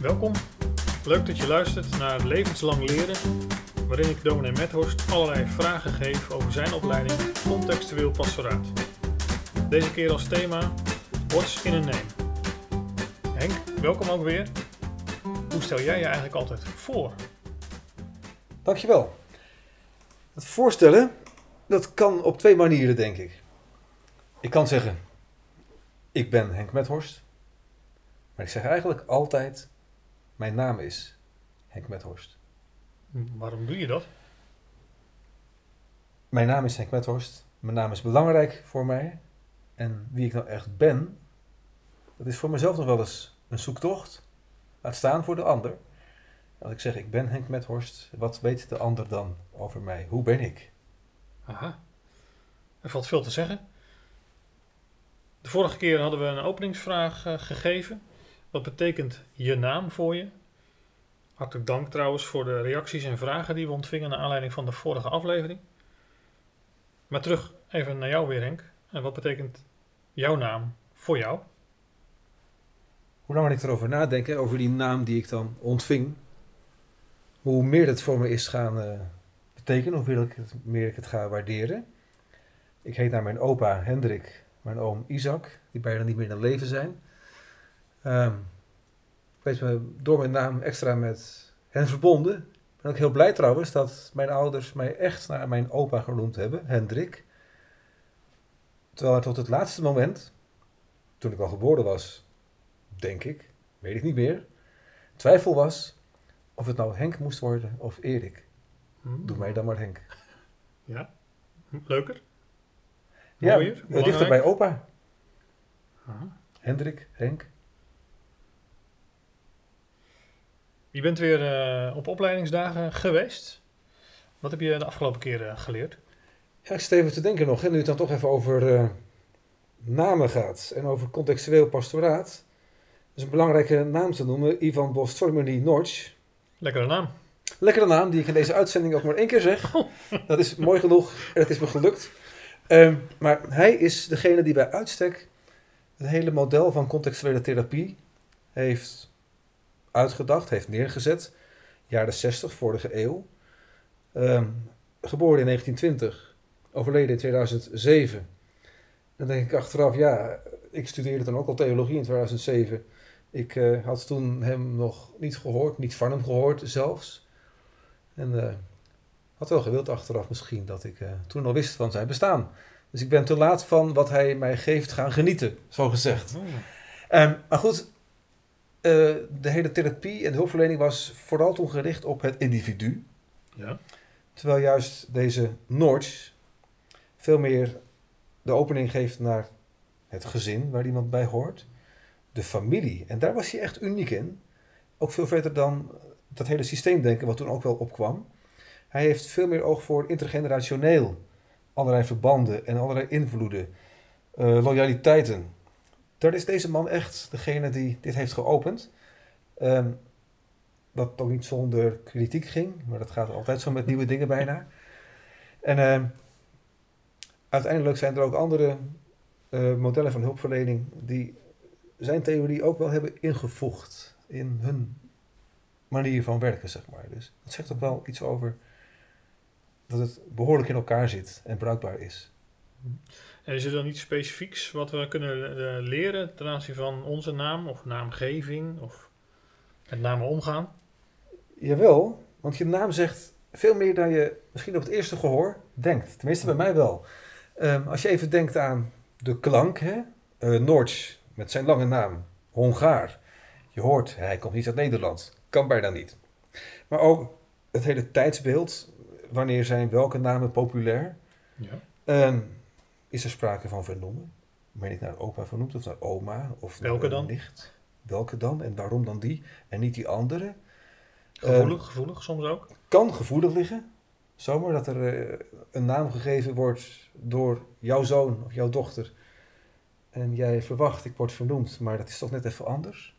Welkom. Leuk dat je luistert naar Levenslang Leren, waarin ik dominee Methorst allerlei vragen geef over zijn opleiding contextueel pastoraat. Deze keer als thema What's in a name. Henk, welkom ook weer. Hoe stel jij je eigenlijk altijd voor? Dankjewel. Het voorstellen, dat kan op twee manieren, denk ik. Ik kan zeggen, ik ben Henk Methorst. Maar ik zeg eigenlijk altijd, mijn naam is Henk Methorst. Waarom doe je dat? Mijn naam is Henk Methorst. Mijn naam is belangrijk voor mij. En wie ik nou echt ben, dat is voor mezelf nog wel eens een zoektocht. Laat staan voor de ander. Als ik zeg, ik ben Henk Methorst, wat weet de ander dan over mij? Hoe ben ik? Aha, er valt veel te zeggen. De vorige keer hadden we een openingsvraag uh, gegeven. Wat betekent je naam voor je? Hartelijk dank trouwens voor de reacties en vragen die we ontvingen naar aanleiding van de vorige aflevering. Maar terug even naar jou weer, Henk. En wat betekent jouw naam voor jou? Hoe langer ik erover nadenk, over die naam die ik dan ontving, hoe meer het voor me is gaan uh, betekenen, hoe meer ik, het, meer ik het ga waarderen. Ik heet naar mijn opa Hendrik, mijn oom Isaac, die bijna niet meer in leven zijn. Um, ik weet me door mijn naam extra met hen verbonden. Ik ben ook heel blij trouwens dat mijn ouders mij echt naar mijn opa genoemd hebben, Hendrik. Terwijl er tot het laatste moment, toen ik al geboren was, denk ik, weet ik niet meer, twijfel was of het nou Henk moest worden of Erik. Hmm. Doe mij dan maar Henk. Ja, leuker? Ja, Mooier, dichter bij opa. Aha. Hendrik, Henk. Je bent weer uh, op opleidingsdagen geweest. Wat heb je de afgelopen keren geleerd? Ja, ik zit even te denken nog, hè, nu het dan toch even over uh, namen gaat en over contextueel pastoraat. Is een belangrijke naam te noemen, Ivan Bostormeny Norch. Lekkere naam. Lekkere naam, die ik in deze uitzending ook maar één keer zeg. Oh. Dat is mooi genoeg en het is me gelukt. Um, maar hij is degene die bij uitstek het hele model van contextuele therapie heeft uitgedacht, heeft neergezet. Jaren 60, vorige eeuw. Um, geboren in 1920, overleden in 2007. Dan denk ik achteraf, ja, ik studeerde dan ook al theologie in 2007. Ik uh, had toen hem nog niet gehoord, niet van hem gehoord zelfs. En uh, had wel gewild achteraf misschien dat ik uh, toen al wist van zijn bestaan. Dus ik ben te laat van wat hij mij geeft gaan genieten, zo gezegd. Oh. Um, maar goed, de hele therapie en de hulpverlening was vooral toen gericht op het individu. Ja. Terwijl juist deze Noords veel meer de opening geeft naar het gezin waar iemand bij hoort de familie. En daar was hij echt uniek in. Ook veel verder dan dat hele systeemdenken wat toen ook wel opkwam. Hij heeft veel meer oog voor intergenerationeel. Allerlei verbanden en allerlei invloeden, uh, loyaliteiten. Daar is deze man echt degene die dit heeft geopend. Um, wat ook niet zonder kritiek ging, maar dat gaat altijd zo met nieuwe dingen bijna. En uh, uiteindelijk zijn er ook andere uh, modellen van hulpverlening die zijn theorie ook wel hebben ingevoegd in hun manier van werken, zeg maar. Dus dat zegt ook wel iets over dat het behoorlijk in elkaar zit en bruikbaar is. En is er dan iets specifieks wat we kunnen eh, leren ten aanzien van onze naam of naamgeving of met namen omgaan? Jawel, want je naam zegt veel meer dan je misschien op het eerste gehoor denkt. Tenminste, bij mij wel. Um, als je even denkt aan de klank, hè? Uh, Noords met zijn lange naam, Hongaar. Je hoort, hij komt niet uit Nederland. Kan bijna niet. Maar ook het hele tijdsbeeld, wanneer zijn welke namen populair? Ja. Um, is er sprake van vernoemen? Ben ik naar opa vernoemd of naar oma? Of welke naar dan? Nicht? Welke dan? En waarom dan die en niet die andere? Gevoelig, um, gevoelig soms ook? Kan gevoelig liggen. Zomaar dat er uh, een naam gegeven wordt door jouw zoon of jouw dochter en jij verwacht, ik word vernoemd, maar dat is toch net even anders.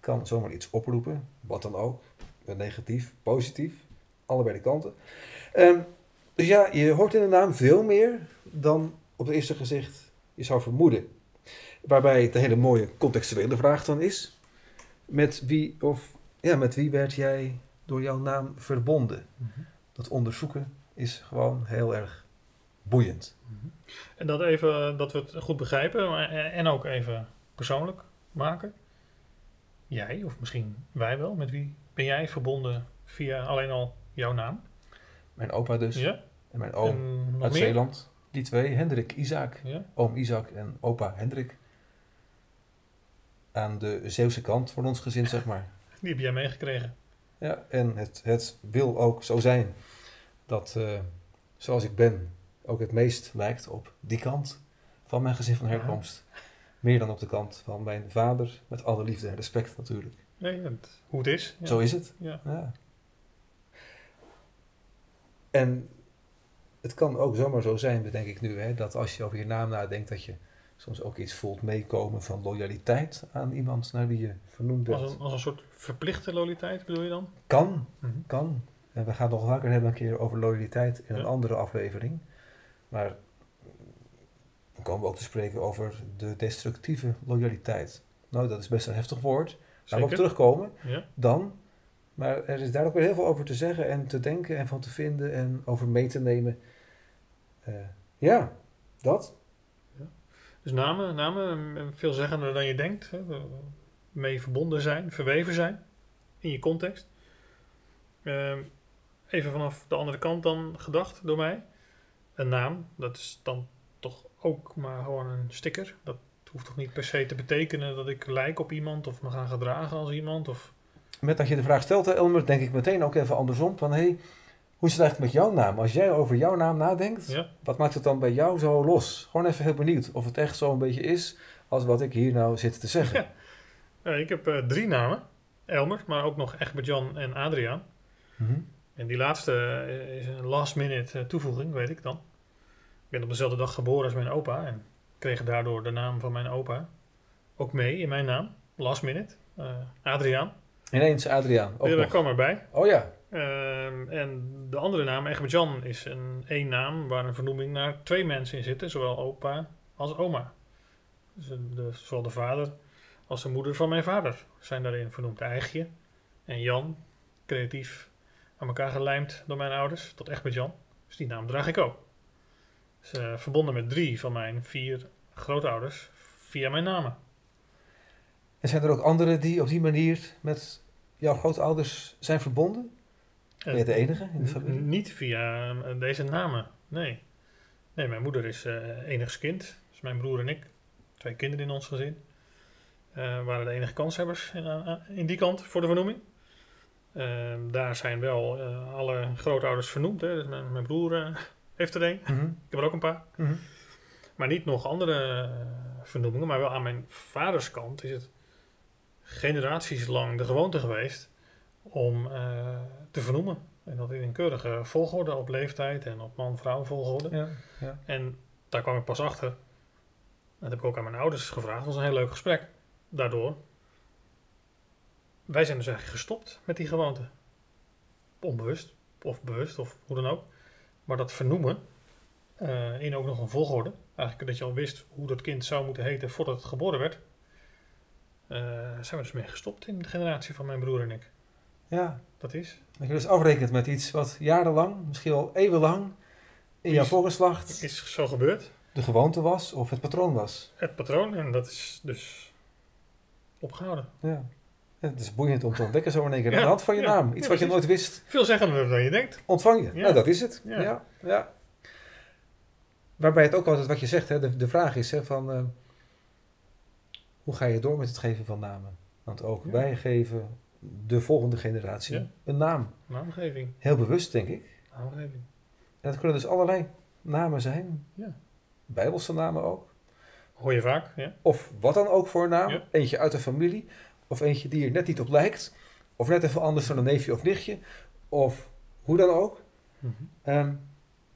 Kan zomaar iets oproepen, wat dan ook. Negatief, positief, allebei de kanten. Um, dus ja, je hoort in de naam veel meer dan op het eerste gezicht je zou vermoeden. Waarbij het een hele mooie contextuele vraag dan is. Met wie of ja, met wie werd jij door jouw naam verbonden? Mhm. Dat onderzoeken is gewoon heel erg boeiend. En dat even, eh, dat we het goed begrijpen eh, en ook even persoonlijk maken. Jij, of misschien wij wel, met wie ben jij verbonden via alleen al jouw naam? Mijn opa dus Ja? en mijn oom en uit meer? Zeeland. Die twee, Hendrik, Isaac, Ja? oom Isaac en opa Hendrik. Aan de Zeeuwse kant van ons gezin, zeg maar. Die heb jij meegekregen. Ja, en het, het wil ook zo zijn dat, eh, zoals ik ben, ook het meest lijkt op die kant van mijn gezin van herkomst. Meer dan op de kant van mijn vader, met alle liefde en respect natuurlijk. Nee, hoe het is. Ja. Zo is het. Ja. Ja. En het kan ook zomaar zo zijn, bedenk ik nu, hè, dat als je over je naam nadenkt, dat je soms ook iets voelt meekomen van loyaliteit aan iemand naar wie je vernoemd bent. Als, een, als een soort verplichte loyaliteit bedoel je dan? Kan, Mhm. kan. En we gaan het nog vaker hebben een keer over loyaliteit in een andere aflevering. Maar dan komen we ook te spreken over de destructieve loyaliteit. Nou, dat is best een heftig woord. Daar we op terugkomen Ja. dan. Maar er is daar ook weer heel veel over te zeggen en te denken en van te vinden en over mee te nemen. Eh, ja, dat. Dus namen, namen eh, veelzeggender dan je denkt. Hè? Mee verbonden zijn, verweven zijn in je context. Ehm, even vanaf de andere kant dan gedacht door mij. Een naam, dat is dan toch ook maar gewoon een sticker. Dat hoeft toch niet per se te betekenen dat ik lijk op iemand of me ga gedragen als iemand. Of, Met dat je de vraag stelt, Elmer, denk ik meteen ook even andersom. Van, hey, hoe is het eigenlijk met jouw naam? Als jij over jouw naam nadenkt, ja, wat maakt het dan bij jou zo los? Gewoon even heel benieuwd of het echt zo een beetje is als wat ik hier nou zit te zeggen. Ja. Ik heb eh, drie namen. Elmer, maar ook nog Egbert-Jan en Adriaan. Mhm. En die laatste eh, is een last minute eh, toevoeging, weet ik dan. Ik ben op dezelfde dag geboren als mijn opa en kreeg daardoor de naam van mijn opa ook mee in mijn naam. Last minute. Adriaan. Ineens Adriaan. Ook Die nog. kwam erbij. Oh ja, Ehm, en de andere naam, Egbert-Jan, is een één naam waar een vernoeming naar twee mensen in zitten. Zowel opa als oma. Dus de, zowel de vader als de moeder van mijn vader zijn daarin vernoemd. Eigje en Jan, creatief aan elkaar gelijmd door mijn ouders tot Egbert-Jan. Dus die naam draag ik ook. Dus, eh, verbonden met drie van mijn vier grootouders via mijn namen. en zijn er ook anderen die op die manier met jouw grootouders zijn verbonden? Ben je de enige in de familie? Niet via eh, deze namen, nee. Nee, mijn moeder is eh enigskind. Dus mijn broer en ik, twee kinderen in ons gezin, eh, waren de enige kanshebbers in, eh, in die kant voor de vernoeming. Ehm, daar zijn wel eh, alle grootouders vernoemd. Hè. Dus mijn, mijn broer eh, heeft er een. Mhm. Ik heb er ook een paar. Mhm. Maar niet nog andere eh, vernoemingen. Maar wel aan mijn vaders kant is het generaties lang de gewoonte geweest om eh, te vernoemen. En dat in een keurige volgorde op leeftijd en op man-vrouw volgorde. Ja, ja. En daar kwam ik pas achter. Dat heb ik ook aan mijn ouders gevraagd. Dat was een heel leuk gesprek. Daardoor. Wij zijn dus eigenlijk gestopt met die gewoonte. Onbewust. Of bewust. Of hoe dan ook. Maar dat vernoemen. eh, in ook nog een volgorde. Eigenlijk dat je al wist hoe dat kind zou moeten heten voordat het geboren werd. Eh, zijn we dus mee gestopt in de generatie van mijn broer en ik. ja. Dat is. Dat je dus afrekent met iets wat jarenlang, misschien wel eeuwenlang, in jouw voorgeslacht Is zo gebeurd. de gewoonte was of het patroon was. Het patroon. En dat is dus opgehouden. Ja. Het is boeiend om te ontdekken zo in één keer. Ja, Aan de hand van je ja, naam. Iets ja, wat je nooit wist, Veel zeggender dan je denkt. ontvang je. Nou, dat is het. Ja. Ja. Ja, Waarbij het ook altijd wat je zegt, hè, de, de vraag is hè, van... eh, hoe ga je door met het geven van namen? Want ook Ja. wij geven de volgende generatie Ja. een naam. Naamgeving. Heel bewust, denk ik. Naamgeving. En dat kunnen dus allerlei namen zijn. Ja. Bijbelse namen ook. Hoor je vaak, ja. Of wat dan ook voor een naam. Ja. Eentje uit de familie. Of eentje die er net niet op lijkt. Of net even anders dan een neefje of nichtje. Of hoe dan ook. Ehm,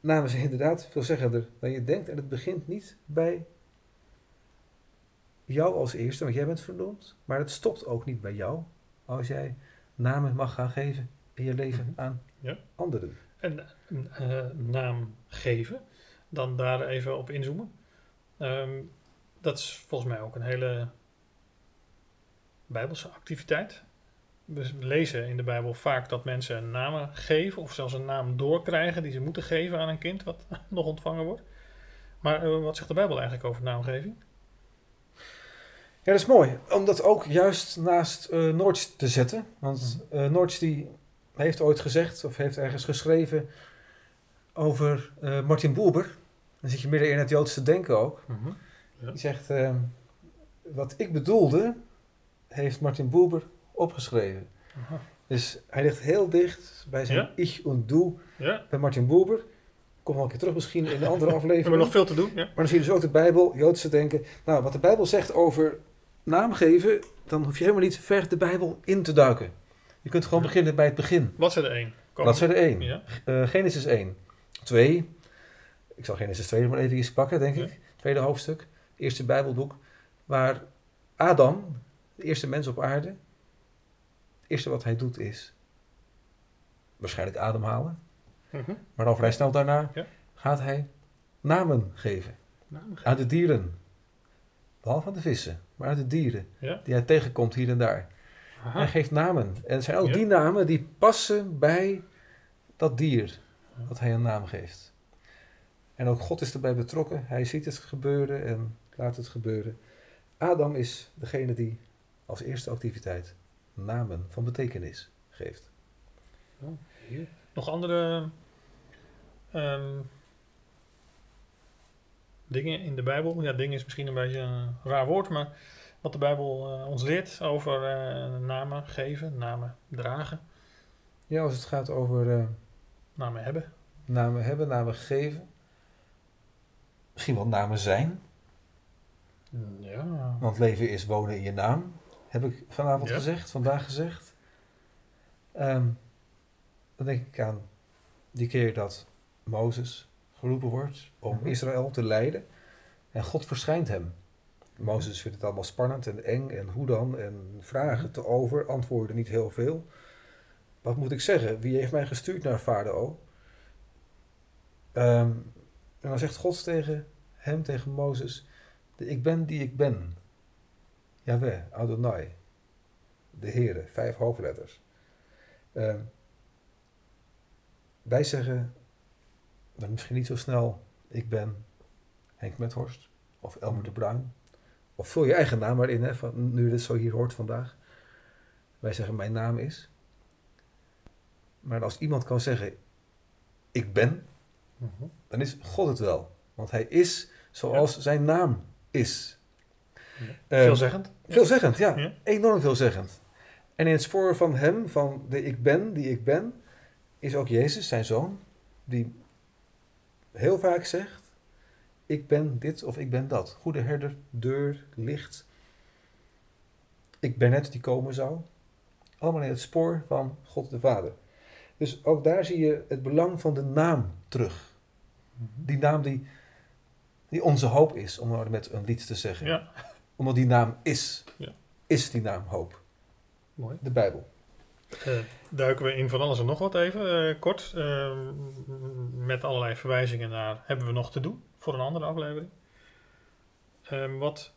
namen zijn inderdaad veelzeggender dan je denkt. En het begint niet bij jou als eerste, want jij bent vernoemd. Maar het stopt ook niet bij jou als jij namen mag gaan geven in je leven Mhm. aan Ja. anderen. En een eh, naam geven, dan daar even op inzoomen. Ehm, dat is volgens mij ook een hele bijbelse activiteit. we lezen in de Bijbel vaak dat mensen een naam geven of zelfs een naam doorkrijgen die ze moeten geven aan een kind wat nog ontvangen wordt. Maar eh, wat zegt de Bijbel eigenlijk over naamgeving? Ja, dat is mooi. Om dat ook juist naast uh, Noords te zetten. Want uh, Noords die heeft ooit gezegd, of heeft ergens geschreven over uh, Martin Boerber. Dan zit je midden in het Joodse denken ook. Mhm. Ja. Die zegt, uh, wat ik bedoelde, heeft Martin Boerber opgeschreven. Aha. Dus hij ligt heel dicht bij zijn Ja? ich und du Ja, bij Martin Boerber. Kom wel een keer terug misschien in een andere we aflevering. hebben nog veel te doen. Ja. Maar dan zie je dus ook de Bijbel, Joodse denken. Nou, wat de Bijbel zegt over naamgeven, dan hoef je helemaal niet ver de Bijbel in te duiken. Je kunt gewoon beginnen bij het begin. Wat is er één? Dat zijn er één. Ja. Eh, Genesis 1. 2. Ik zal Genesis 2 maar even pakken, denk Ja. ik. Tweede hoofdstuk. Eerste Bijbelboek. Waar Adam, de eerste mens op aarde, het eerste wat hij doet is waarschijnlijk ademhalen. Mhm. Maar al vrij snel daarna Ja. gaat hij namen geven Naam aan de dieren. Behalve aan de vissen, maar aan de dieren Ja. die hij tegenkomt hier en daar. Aha. Hij geeft namen. En het zijn ook Ja. die namen die passen bij dat dier wat hij een naam geeft. En ook God is erbij betrokken. Hij ziet het gebeuren en laat het gebeuren. Adam is degene die als eerste activiteit namen van betekenis geeft. Nog andere ehm, dingen in de Bijbel? Ja, dingen is misschien een beetje een raar woord, maar wat de Bijbel eh, ons leert over eh, namen geven, namen dragen, Ja, als het gaat over eh, namen hebben. namen hebben, namen geven. Misschien wel namen zijn. Ja. Want leven is wonen in je naam. Heb ik vanavond Ja. gezegd, vandaag gezegd. Ehm, dan denk ik aan die keer dat Mozes geroepen wordt om Mhm. Israël te leiden. En God verschijnt hem. Mozes vindt het allemaal spannend en eng en hoe dan? En vragen te over, antwoorden niet heel veel. Wat moet ik zeggen? Wie heeft mij gestuurd naar Farao? Ehm, en dan zegt God tegen hem, tegen Mozes, de ik ben die ik ben. Yahweh, Adonai. De Heere, vijf hoofdletters. Ehm, wij zeggen dan misschien niet zo snel, ik ben Henk Methorst of Elmer de Bruin. Of vul je eigen naam maar in, hè, van, nu je dit zo hier hoort vandaag. Wij zeggen, mijn naam is. Maar als iemand kan zeggen, ik ben, Mhm. dan is God het wel. Want hij is zoals zijn naam is. Ja. Ehm, Veelzeggend. Veelzeggend, ja. Ja. Enorm veelzeggend. En in het spoor van hem, van de ik ben, die ik ben, is ook Jezus, zijn zoon, die heel vaak zegt, ik ben dit of ik ben dat. Goede herder, deur, licht. Ik ben het die komen zou. Allemaal in het spoor van God de Vader. Dus ook daar zie je het belang van de naam terug. Die naam die, die onze hoop is, om maar met een lied te zeggen Ja, omdat die naam is. Ja. Is die naam hoop. mooi. De Bijbel. Eh, duiken we in van alles en nog wat even, eh, kort. eh, met allerlei verwijzingen naar hebben we nog te doen voor een andere aflevering. Eh, wat,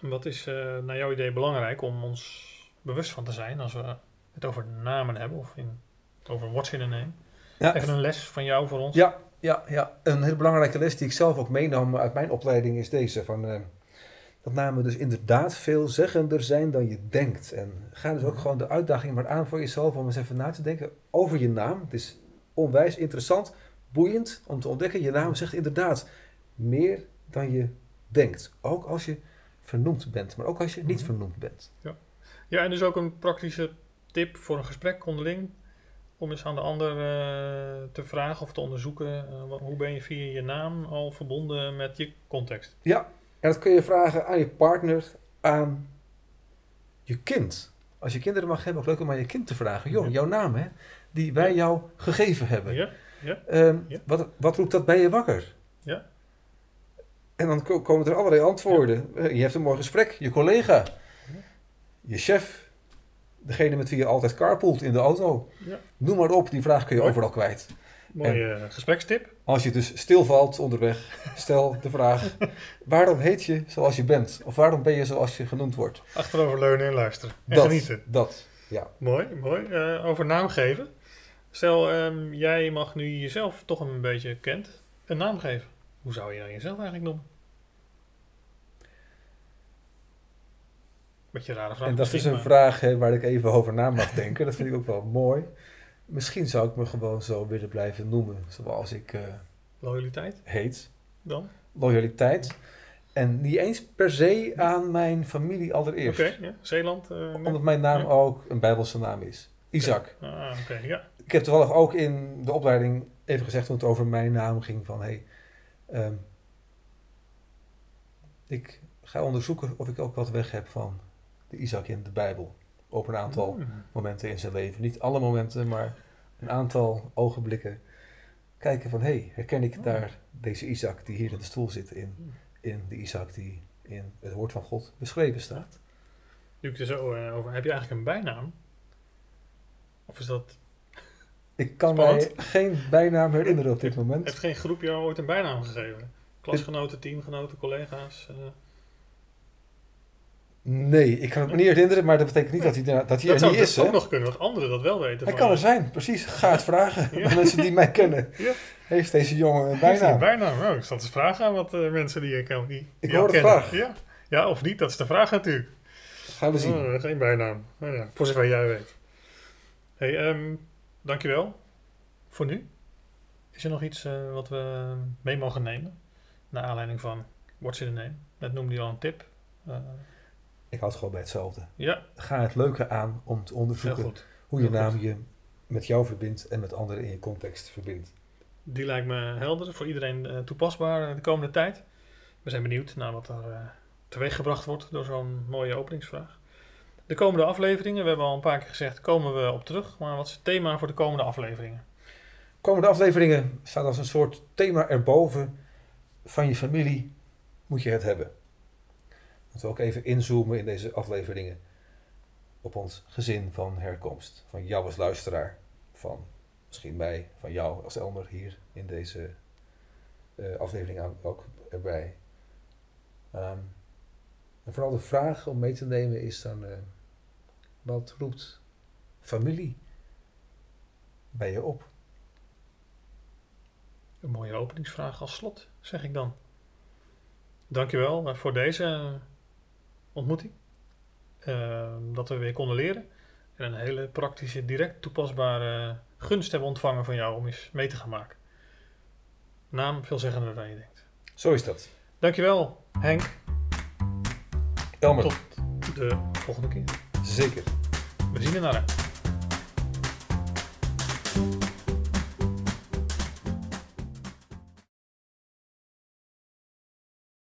wat is eh, naar jouw idee belangrijk om ons bewust van te zijn als we het over namen hebben of in, over what's in a name? Ja, Even een les van jou voor ons. ja, ja, ja. Een hele belangrijke les die ik zelf ook meenam uit mijn opleiding is deze. Van, eh, dat namen dus inderdaad veelzeggender zijn dan je denkt. En ga dus ook gewoon de uitdaging maar aan voor jezelf om eens even na te denken over je naam. Het is onwijs interessant, boeiend om te ontdekken. Je naam zegt inderdaad meer dan je denkt. Ook als je vernoemd bent, maar ook als je niet Mhm. vernoemd bent. Ja, en dus ook een praktische tip voor een gesprek onderling. Om eens aan de ander eh, te vragen of te onderzoeken. eh, wat- hoe ben je via je naam al verbonden met je context? Ja, en dat kun je vragen aan je partner, aan je kind. Als je kinderen mag hebben, ook leuk om aan je kind te vragen. Joh, Ja. jouw naam, hè, die wij jou gegeven hebben. Ja? Ehm, Ja. wat, wat roept dat bij je wakker? Ja. En dan ko- komen er allerlei antwoorden. Eh, Je hebt een mooi gesprek, je collega, je chef, degene met wie je altijd carpoolt in de auto. Ja. Noem maar op, die vraag kun je Mooi. overal kwijt. Mooie eh, gesprekstip. Als je dus stilvalt onderweg, stel de vraag: waarom heet je zoals je bent? Of waarom ben je zoals je genoemd wordt? Achteroverleunen en luisteren. En dat, genieten. dat. Ja. Mooi, mooi. Eh, over naam geven. Stel, ehm, jij mag nu jezelf toch een beetje kent, een naam geven. Hoe zou je dan jezelf eigenlijk noemen? Beetje rare vraag. En dat is een maar- vraag hè, waar ik even over na mag denken. Dat vind ik ook wel mooi. Misschien zou ik me gewoon zo willen blijven noemen zoals ik eh, Loyaliteit heet. dan? Loyaliteit. En niet eens per se aan mijn familie Oké, allereerst. ja. Zeeland? eh? Omdat mijn naam Ja. ook een Bijbelse naam is. Isaac. Ah, oké, ja. Ik heb toevallig ook in de opleiding even gezegd toen het over mijn naam ging van hey, ehm, ik ga onderzoeken of ik ook wat weg heb van de Isaac in de Bijbel. Op een aantal Hmm. momenten in zijn leven. Niet alle momenten, maar een aantal ogenblikken. Kijken van, hé, hey, herken ik daar deze Isaac die hier in de stoel zit in, in de Isaac die in het woord van God beschreven staat? Nu ik er zo eh, over. Heb je eigenlijk een bijnaam? Of is dat. Ik kan Spannend. mij geen bijnaam herinneren op dit moment. Heeft geen groep jou ooit een bijnaam gegeven? Klasgenoten, teamgenoten, collega's? eh, Nee, ik kan het me niet herinneren, maar dat betekent niet dat hij, dat hij dat er zou niet dus is. Hè? ook nog kunnen, dat anderen dat wel weten. Hij kan er zijn, precies. Ga het vragen Ja. aan mensen die mij kennen. Ja. Heeft deze jongen een hij een bijnaam? bijnaam? Nou, ik zat eens vragen aan wat eh, mensen die ik ken. Die, Ik die hoor de kennen. vraag. Ja. ja, of niet, dat is de vraag natuurlijk. Gaan we zien. Oh, geen bijnaam. Nou ja, voor zover jij weet. Hey, ehm, dankjewel voor nu. Is er nog iets eh, wat we mee mogen nemen? Naar aanleiding van What's in the Name? Net noemde je al een tip. Eh, Ik houd gewoon bij hetzelfde. ja, Ga het leuke aan om te onderzoeken hoe je Heel naam goed. je met jou verbindt en met anderen in je context verbindt. Die lijkt me helder, voor iedereen eh, toepasbaar de komende tijd. We zijn benieuwd naar wat er teweeggebracht wordt door zo'n mooie openingsvraag. De komende afleveringen, we hebben al een paar keer gezegd, komen we op terug. Maar wat is het thema voor de komende afleveringen? Komende afleveringen staat als een soort thema erboven. Van je familie moet je het hebben. Dat we ook even inzoomen in deze afleveringen op ons gezin van herkomst. Van jou als luisteraar. Van misschien mij, van jou als Elmer hier in deze eh, aflevering ook erbij. Ehm, en vooral de vraag om mee te nemen is dan, eh, wat roept familie bij je op? Een mooie openingsvraag als slot, zeg ik dan. Dankjewel eh, voor deze eh, ontmoeting. Eh, dat we weer konden leren. En een hele praktische, direct toepasbare gunst hebben ontvangen van jou om eens mee te gaan maken. Naam veelzeggender dan je denkt. Zo is dat. Dankjewel, Henk. Elmer, Tot de volgende keer. zeker. We zien naar uit.